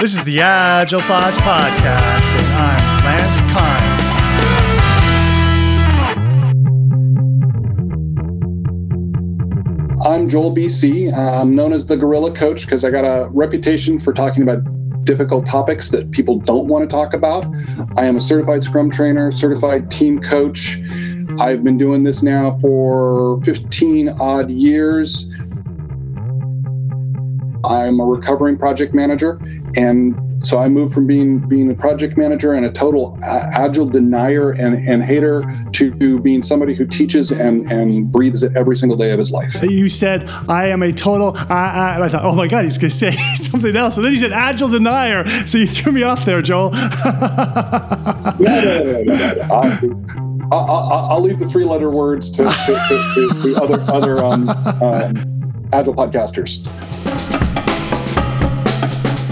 This is the Agile Thoughts Podcast, and I'm Lance Kind. I'm Joel BC. Uh, I'm known as the Gorilla Coach because I got a reputation for talking about difficult topics that people don't want to talk about. I am a certified Scrum trainer, certified team coach. I've been doing this now for 15 odd years. I'm a recovering project manager, and so I moved from being being a project manager and a total agile denier and, and hater to being somebody who teaches and, and breathes it every single day of his life. You said I am a total. Uh, and I thought, oh my god, he's going to say something else, and then he said agile denier. So you threw me off there, Joel. no, no, no, no, I'll, I'll, leave the three-letter words to, to, to, to other other um, um, agile podcasters.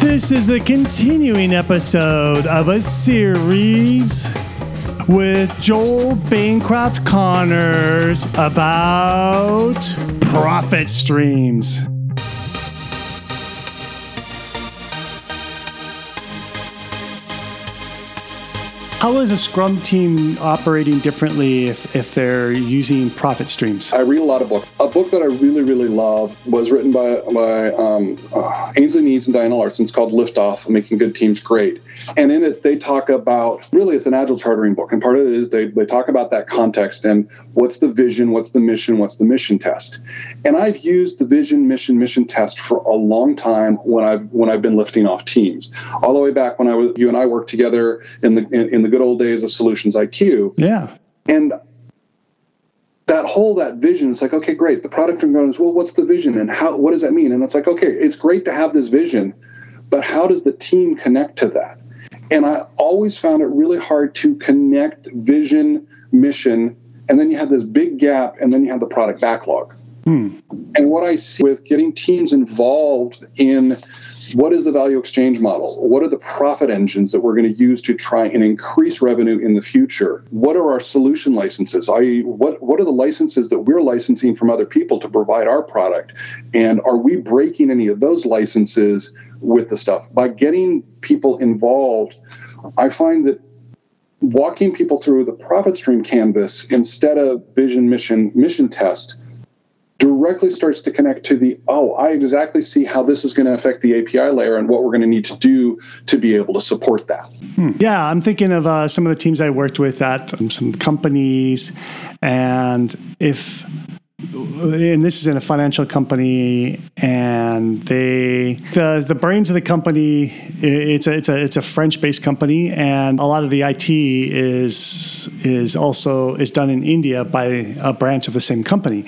This is a continuing episode of a series with Joel Bancroft Connors about profit streams. How is a Scrum team operating differently if, if they're using profit streams? I read a lot of books. A book that I really, really love was written by, by um, uh, Ainsley Nies and Diana Larsen. It's called Liftoff, Making Good Teams Great. And in it, they talk about really, it's an agile chartering book. And part of it is they, they talk about that context and what's the vision, what's the mission, what's the mission test. And I've used the vision, mission, mission test for a long time when I've when I've been lifting off teams. All the way back when I was you and I worked together in the in, in the good old days of Solutions IQ. Yeah. And that whole that vision it's like okay great the product owner goes well what's the vision and how what does that mean and it's like okay it's great to have this vision but how does the team connect to that and I always found it really hard to connect vision, mission, and then you have this big gap, and then you have the product backlog. Hmm. And what I see with getting teams involved in what is the value exchange model? What are the profit engines that we're going to use to try and increase revenue in the future? What are our solution licenses? I what what are the licenses that we're licensing from other people to provide our product? And are we breaking any of those licenses with the stuff? By getting people involved, I find that walking people through the profit stream canvas instead of vision mission mission test directly starts to connect to the oh i exactly see how this is going to affect the api layer and what we're going to need to do to be able to support that hmm. yeah i'm thinking of uh, some of the teams i worked with at um, some companies and if and this is in a financial company, and they the the brains of the company. It's a it's a it's a French based company, and a lot of the IT is is also is done in India by a branch of the same company,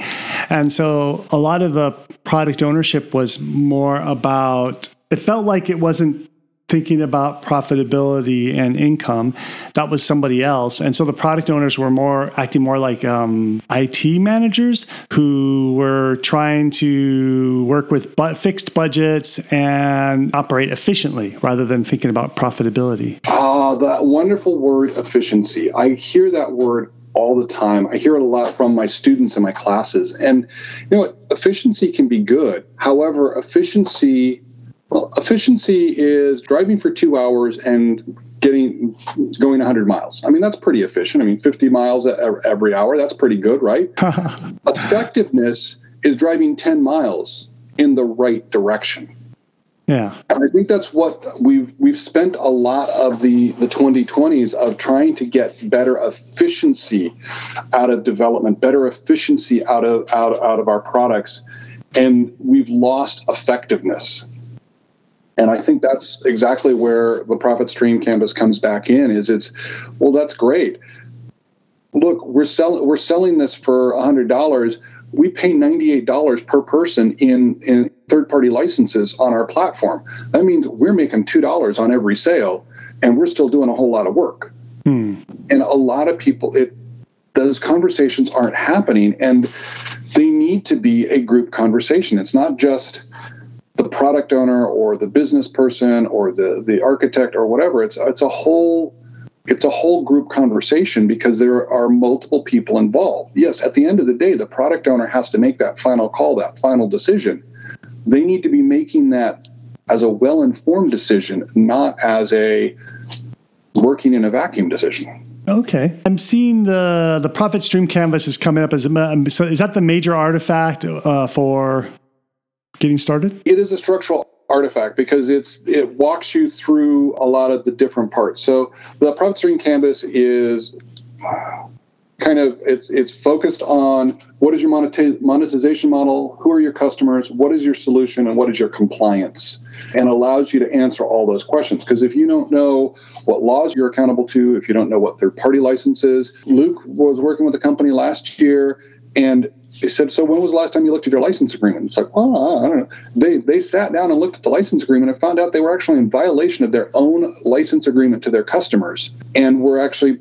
and so a lot of the product ownership was more about. It felt like it wasn't thinking about profitability and income. That was somebody else. And so the product owners were more acting more like um, IT managers who were trying to work with fixed budgets and operate efficiently rather than thinking about profitability. Ah, uh, that wonderful word efficiency. I hear that word all the time. I hear it a lot from my students in my classes. And you know? Efficiency can be good. However, efficiency well, efficiency is driving for two hours and getting going 100 miles. I mean, that's pretty efficient. I mean, 50 miles every hour, that's pretty good, right? Effectiveness is driving 10 miles in the right direction. Yeah. And I think that's what we've we've spent a lot of the the 2020s of trying to get better efficiency out of development, better efficiency out of out, out of our products and we've lost effectiveness and I think that's exactly where the profit stream canvas comes back in is it's well that's great. Look, we're selling we're selling this for $100. We pay $98 per person in in third-party licenses on our platform. That means we're making $2 on every sale and we're still doing a whole lot of work. Hmm. And a lot of people it those conversations aren't happening and they need to be a group conversation. It's not just the product owner or the business person or the the architect or whatever it's it's a whole it's a whole group conversation because there are multiple people involved. Yes at the end of the day the product owner has to make that final call that final decision. They need to be making that as a well informed decision, not as a working in a vacuum decision. Okay, I'm seeing the the profit stream canvas is coming up. As a, so is that the major artifact uh, for getting started? It is a structural artifact because it's it walks you through a lot of the different parts. So the profit stream canvas is uh, kind of it's it's focused on what is your monetization model, who are your customers, what is your solution, and what is your compliance, and allows you to answer all those questions. Because if you don't know what laws you're accountable to, if you don't know what third party licenses, Luke was working with a company last year and he said, "So when was the last time you looked at your license agreement?" It's like, "Well, I don't know." They they sat down and looked at the license agreement and found out they were actually in violation of their own license agreement to their customers, and were actually,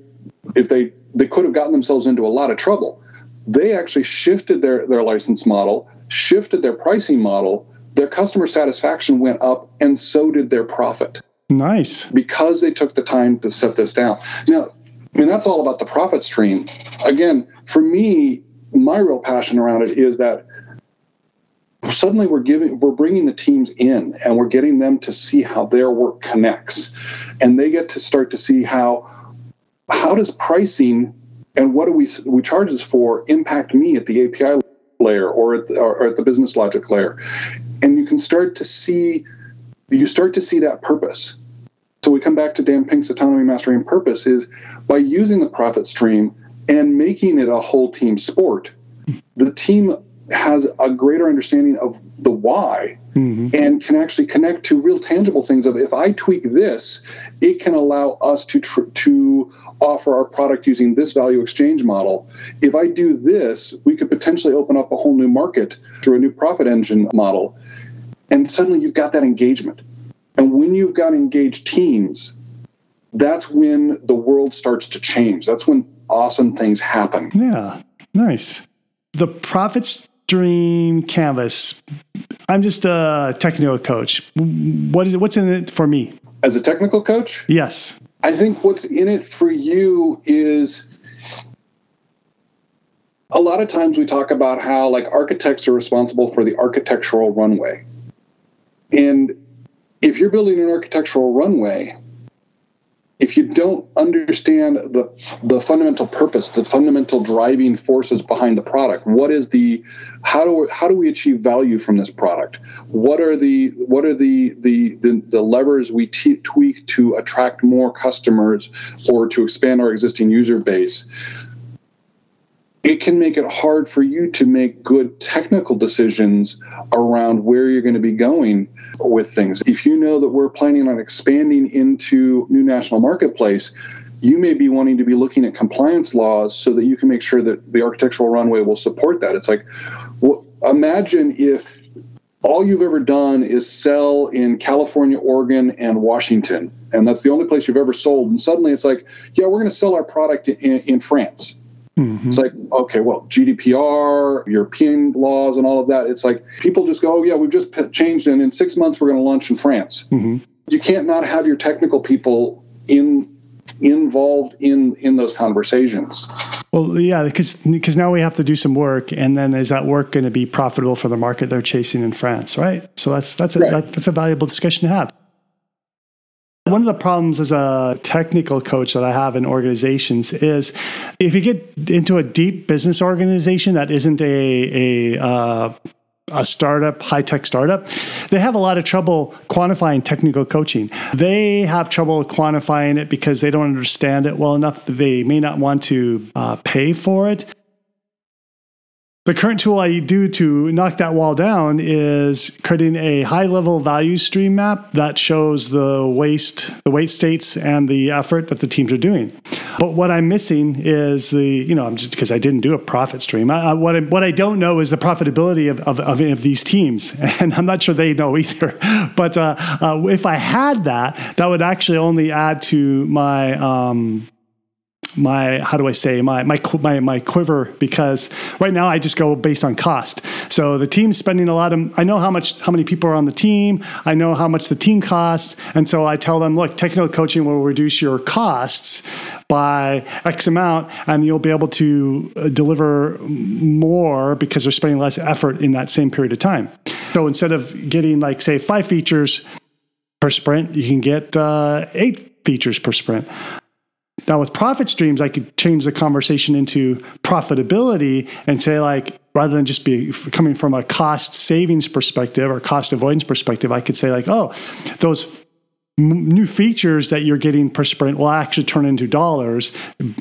if they they could have gotten themselves into a lot of trouble. They actually shifted their their license model, shifted their pricing model. Their customer satisfaction went up, and so did their profit. Nice, because they took the time to set this down. Now, I mean, that's all about the profit stream. Again, for me, my real passion around it is that suddenly we're giving we're bringing the teams in and we're getting them to see how their work connects. And they get to start to see how how does pricing and what do we we charge this for impact me at the api layer or at the, or at the business logic layer? And you can start to see you start to see that purpose. So we come back to dan pink's autonomy mastery and purpose is by using the profit stream and making it a whole team sport, the team has a greater understanding of the why mm-hmm. and can actually connect to real tangible things of if I tweak this, it can allow us to tr- to offer our product using this value exchange model. If I do this, we could potentially open up a whole new market through a new profit engine model. And suddenly you've got that engagement. And when you've got engaged teams, that's when the world starts to change. That's when awesome things happen. Yeah, nice. The profit stream canvas. I'm just a technical coach. What is it? What's in it for me? As a technical coach? Yes. I think what's in it for you is a lot of times we talk about how like architects are responsible for the architectural runway. And if you're building an architectural runway, if you don't understand the the fundamental purpose, the fundamental driving forces behind the product, what is the how do we, how do we achieve value from this product? What are the what are the the the, the levers we t- tweak to attract more customers or to expand our existing user base? It can make it hard for you to make good technical decisions around where you're going to be going with things. If you know that we're planning on expanding into new national marketplace, you may be wanting to be looking at compliance laws so that you can make sure that the architectural runway will support that. It's like, well, imagine if all you've ever done is sell in California, Oregon, and Washington, and that's the only place you've ever sold. And suddenly it's like, yeah, we're going to sell our product in, in France. Mm-hmm. It's like, okay, well, GDPR, European laws, and all of that. It's like people just go, oh, yeah, we've just changed, and in six months we're going to launch in France. Mm-hmm. You can't not have your technical people in involved in in those conversations. Well, yeah, because because now we have to do some work, and then is that work going to be profitable for the market they're chasing in France, right? So that's that's a right. that, that's a valuable discussion to have. One of the problems as a technical coach that I have in organizations is if you get into a deep business organization that isn't a, a uh, a startup, high tech startup, they have a lot of trouble quantifying technical coaching. They have trouble quantifying it because they don't understand it well enough. They may not want to uh, pay for it. The current tool I do to knock that wall down is creating a high level value stream map that shows the waste, the wait states, and the effort that the teams are doing. But what I'm missing is the, you know, I'm just because I didn't do a profit stream. I, what, I, what I don't know is the profitability of, of, of, of, these teams. And I'm not sure they know either. But uh, uh, if I had that, that would actually only add to my, um, my how do I say my my my my quiver because right now I just go based on cost. So the team's spending a lot of I know how much how many people are on the team, I know how much the team costs, and so I tell them, look, technical coaching will reduce your costs by X amount, and you'll be able to uh, deliver more because they're spending less effort in that same period of time. So instead of getting like say five features per sprint, you can get uh, eight features per sprint. Now with profit streams, I could change the conversation into profitability and say like rather than just be coming from a cost savings perspective or cost avoidance perspective, I could say like, oh, those new features that you're getting per sprint will actually turn into dollars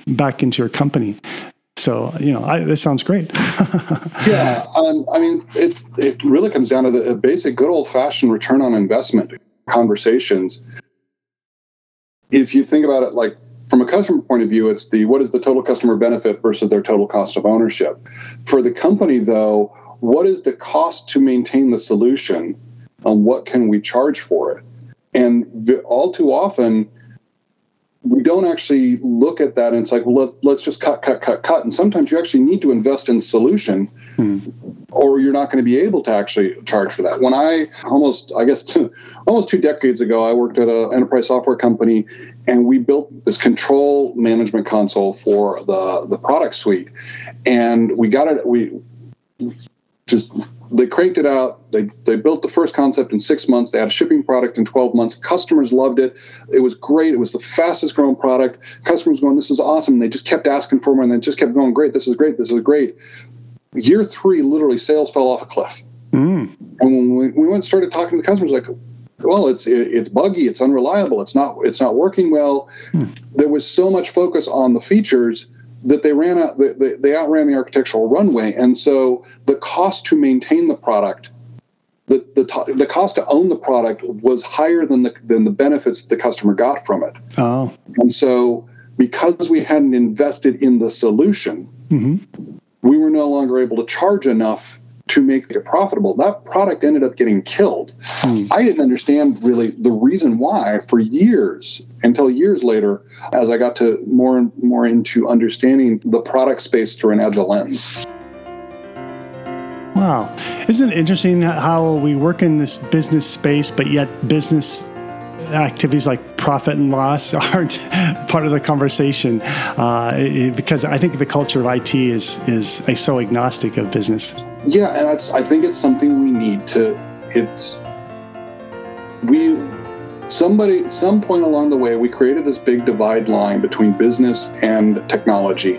back into your company. So you know, I, this sounds great. yeah, um, I mean, it it really comes down to the basic good old fashioned return on investment conversations. If you think about it, like from a customer point of view, it's the what is the total customer benefit versus their total cost of ownership. For the company, though, what is the cost to maintain the solution, and what can we charge for it? And all too often, we don't actually look at that and it's like, well, let, us just cut, cut, cut, cut. And sometimes you actually need to invest in solution hmm. or you're not going to be able to actually charge for that. When I almost, I guess, almost two decades ago, I worked at an enterprise software company and we built this control management console for the, the product suite. And we got it, we just they cranked it out. They, they built the first concept in six months. They had a shipping product in 12 months. Customers loved it. It was great. It was the fastest growing product. Customers going, this is awesome. And they just kept asking for more and they just kept going, great, this is great, this is great. Year three, literally sales fell off a cliff. Mm. And when we, we went and started talking to the customers, like, well, it's it's buggy, it's unreliable, it's not it's not working well. Mm. There was so much focus on the features that they ran out they, they outran the architectural runway and so the cost to maintain the product the, the, the cost to own the product was higher than the than the benefits the customer got from it. Oh. And so because we hadn't invested in the solution, mm-hmm. we were no longer able to charge enough to make it profitable. That product ended up getting killed. Hmm. I didn't understand really the reason why for years until years later as I got to more and more into understanding the product space through an agile lens. Wow. Isn't it interesting how we work in this business space, but yet business activities like profit and loss aren't part of the conversation uh, because I think the culture of IT is is so agnostic of business. Yeah, and I think it's something we need to. It's we somebody some point along the way we created this big divide line between business and technology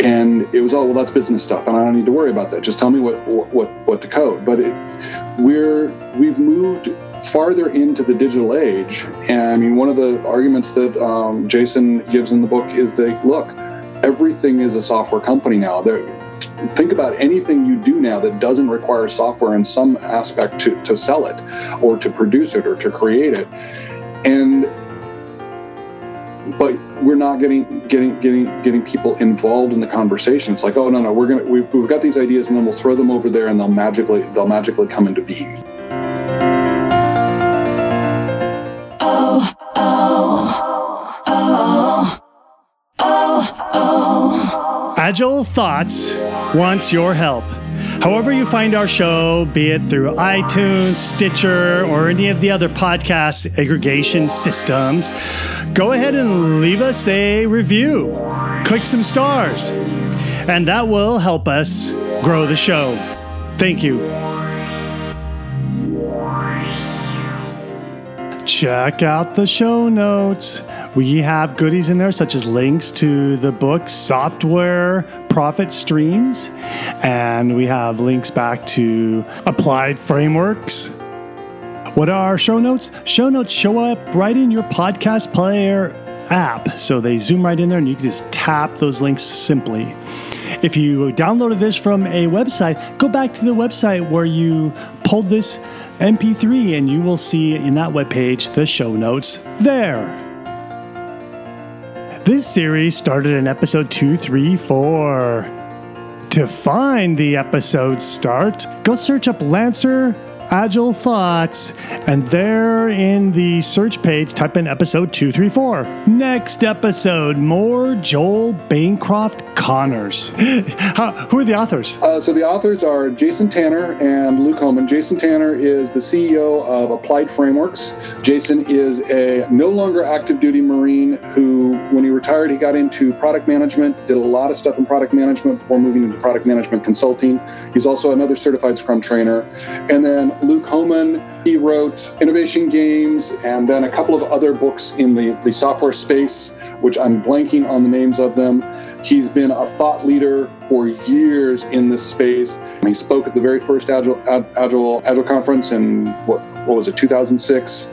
and it was oh well that's business stuff and i don't need to worry about that just tell me what what what to code but it, we're we've moved farther into the digital age and i mean one of the arguments that um, jason gives in the book is that look everything is a software company now there think about anything you do now that doesn't require software in some aspect to, to sell it or to produce it or to create it and but we're not getting getting getting getting people involved in the conversation. It's like, oh no no, we're gonna we've, we've got these ideas and then we'll throw them over there and they'll magically they'll magically come into being. Agile Thoughts wants your help. However, you find our show, be it through iTunes, Stitcher, or any of the other podcast aggregation systems, go ahead and leave us a review. Click some stars, and that will help us grow the show. Thank you. Check out the show notes. We have goodies in there, such as links to the book Software Profit Streams, and we have links back to applied frameworks. What are our show notes? Show notes show up right in your podcast player app. So they zoom right in there, and you can just tap those links simply. If you downloaded this from a website, go back to the website where you pulled this MP3 and you will see in that webpage the show notes there. This series started in episode 234. To find the episode start, go search up Lancer Agile Thoughts, and there in the search page, type in episode 234. Next episode, more Joel Bancroft Connors. How, who are the authors? Uh, so the authors are Jason Tanner and Luke Hohmann. Jason Tanner is the CEO of Applied Frameworks. Jason is a no longer active duty Marine who, when he retired, he got into product management, did a lot of stuff in product management before moving into product management consulting. He's also another certified Scrum trainer. And then Luke Hohmann, he wrote Innovation Games and then a couple of other books in the, the software space, which I'm blanking on the names of them. He's been a thought leader for years in this space. He spoke at the very first Agile Agile Agile conference in what what was it 2006